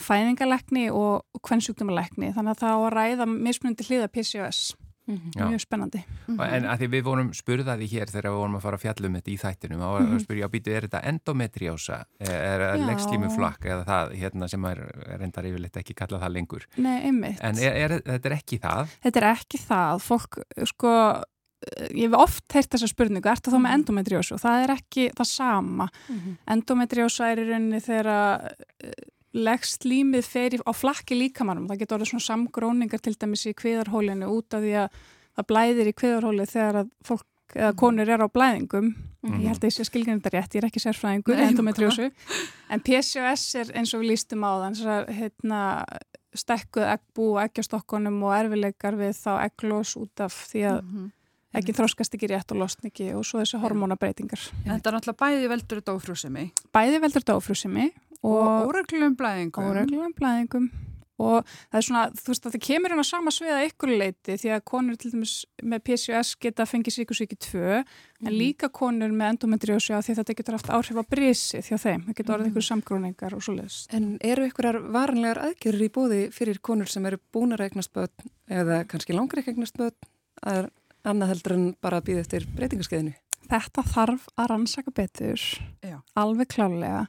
fæðingalekni og kvennsjúkdómalekni þannig að það á að ræða mismunandi hliða PCOS. Mhm. Já. Mjög spennandi. En að því við vorum spurðaði hér þegar við vorum að fara að fjalla um þetta í þættinum og Mhm. að spyrja á býtu, er þetta endometriósa er það Já. leggslímuflakk eða það hérna sem er reyndar yfirleitt ekki kallað það lengur Nei, einmitt. en er, er, þetta er ekki það Þetta er ekki það. Fólk, sko, ég hef oft heyrt þessa spurningu, ertu þá með endometriósu? Og það er ekki það sama. Mhm. Endometriósa er í rauninni þegar uh, leggst límið í- á flakki líkamannum. Það getur orðið svona samgróningar til dæmis í kviðarhólinu út af því að það blæðir í kviðarhóli þegar að fólk eða konur er á blæðingum. Mhm. Ég held að ég sé skilgjörn þetta rétt, ég er ekki sérfræðingur, endometriósu. En PCOS er eins og við lístum á þessar hérna, stekkuð eggbú og eggjastokkunum og erfileikar við þá egglós út af því að Mhm. ekki þroskast ekki rétt og losn ekki og svo þessi hormónabreitingar. En þetta er náttúrulega bæði veldur þetta ófrúsemi Bæði veldur dófrúsimi og óreglum blæðingum. óreglulegum blæðingum og það er svona, þú veist að það kemur á sama sviða ykkur leiti því að konur til dæmis með PCOS geta fengið síkusíki 2 en líka konur með endometriósi á því að þetta getur haft áhrif á brisi því að þeim, það getur orðið ykkur samgróningar og svo leiðis. En eru einhverjar varanlegar aðgerður í bóði fyrir konur sem eru búnar að eignast börn eða kannski langar ekki að eignast börn að er annað heldur en bara að býða eftir breytingaskeiðinu? Þetta þarf að rannsaka betur, Já. alveg klálega.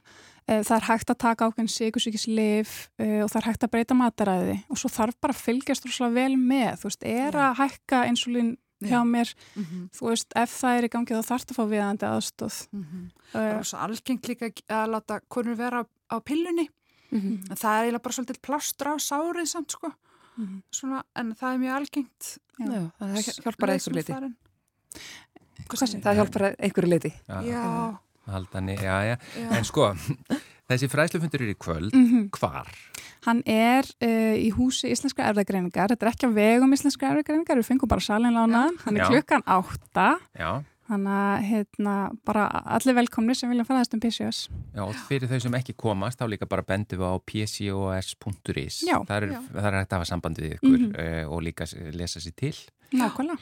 Eh, Það er hægt að taka ákveðin síkusíkislif og það er hægt að breyta mataræði og svo þarf bara að fylgjast rosalega vel með. Þú veist, er að hækka insulín hjá Já. mér, Mhm, þú veist, ef það er í gangi þá þarf það að fá viðandi aðstóð. mhm. Það Uh, er svo algengt líka að láta konur vera á, á pillunni. Mhm. En það er eiginlega bara svolítið plástur á sárið samt sko. Mhm. Svona, en það er mjög algengt. Já, það hjálpar að einhverju leiti. Leysum Hvað Það hjálpar að einhverju leiti. Já, Haldani, já, já. já. En sko, þessi fræðslufundur er í kvöld, Mhm. hvar? Hann er uh, í húsi Íslenska erðagreiningar, þetta er ekki á vegum Íslenska erðagreiningar, við fengum bara salinlánaðan, hann er klukkan átta, Já, þannig að hérna, bara allir velkomni sem vilja fara þessum um PCOS. já, og fyrir þau sem ekki komast, þá líka bara bendum við á pcos.is. Já, Það er, er hægt að hafa sambandi við ykkur mm og líka lesa sér til. Nákvæmlega.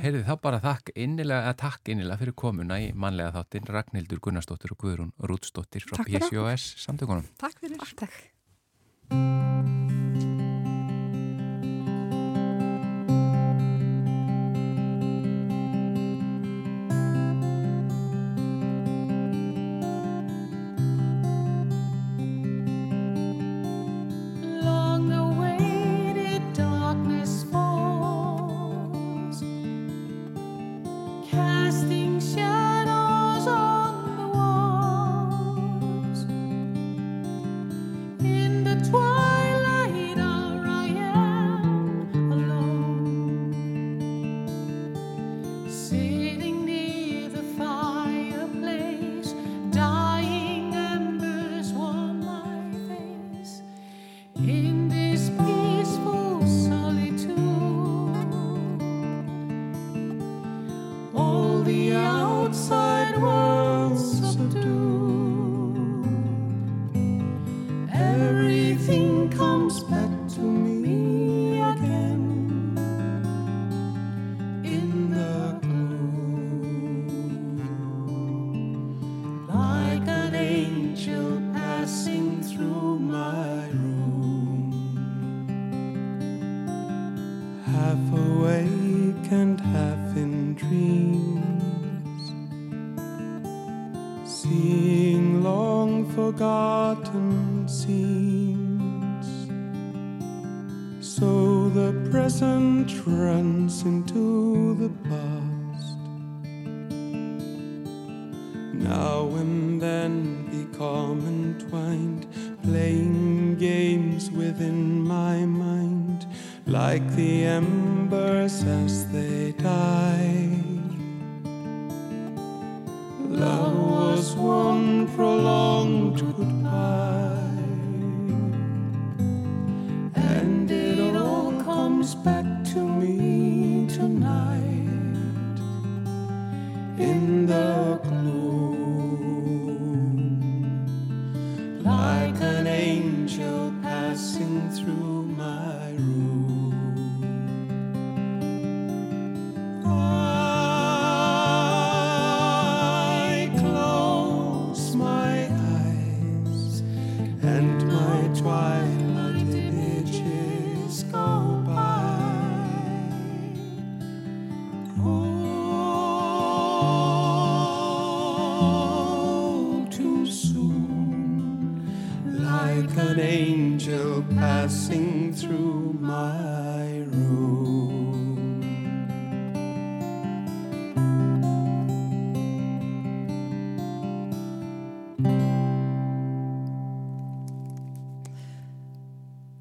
Heyrðu þá bara þakk innilega, að takk innilega fyrir komuna í mannlega þáttinn Ragnhildur Gunnarsdóttir og Guðrún Rútsdóttir frá Takk PCOS samtökunum. Takk fyrir. Takk.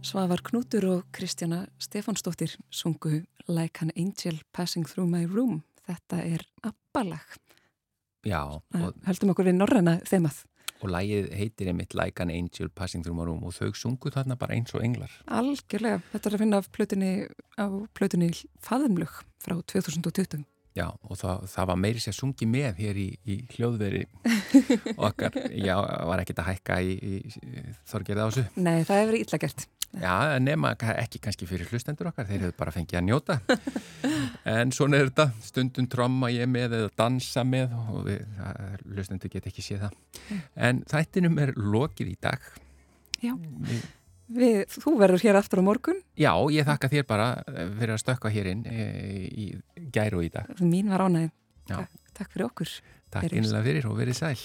Svavar Knútur og Kristjana Stefánsdóttir sungu Like an Angel Passing Through My Room. Þetta er abbalag. Já, og, Heldum okkur við norræna þemað. og lægið heitir einmitt Like an Angel Passing Through My Room og þau sungu þarna bara eins og englar. Algjörlega. Þetta er að finna af plötunni, plötunni Faðumlug frá 2020. Já, og það, það var meiri sér sungi með hér í, í hljóðveri okkar. Já, var ekkert að hækka í, í þorgerið á þessu. Nei, það hefur illa gert. Já, nema ekki kannski fyrir hlustendur okkar, þeir hefur bara fengið að njóta. En svona er þetta, stundum tromma ég með eða dansa með og við, hlustendur get ekki séð það. En þættinum er lokið í dag. Já. Við, Við, þú verður hér aftur á morgun. já, ég þakka þér bara eh, fyrir að stökka hér inn e, í gæru í dag. Mín var ánægð. Já. Takk, fyrir okkur. Takk innlega fyrir og verið sæl.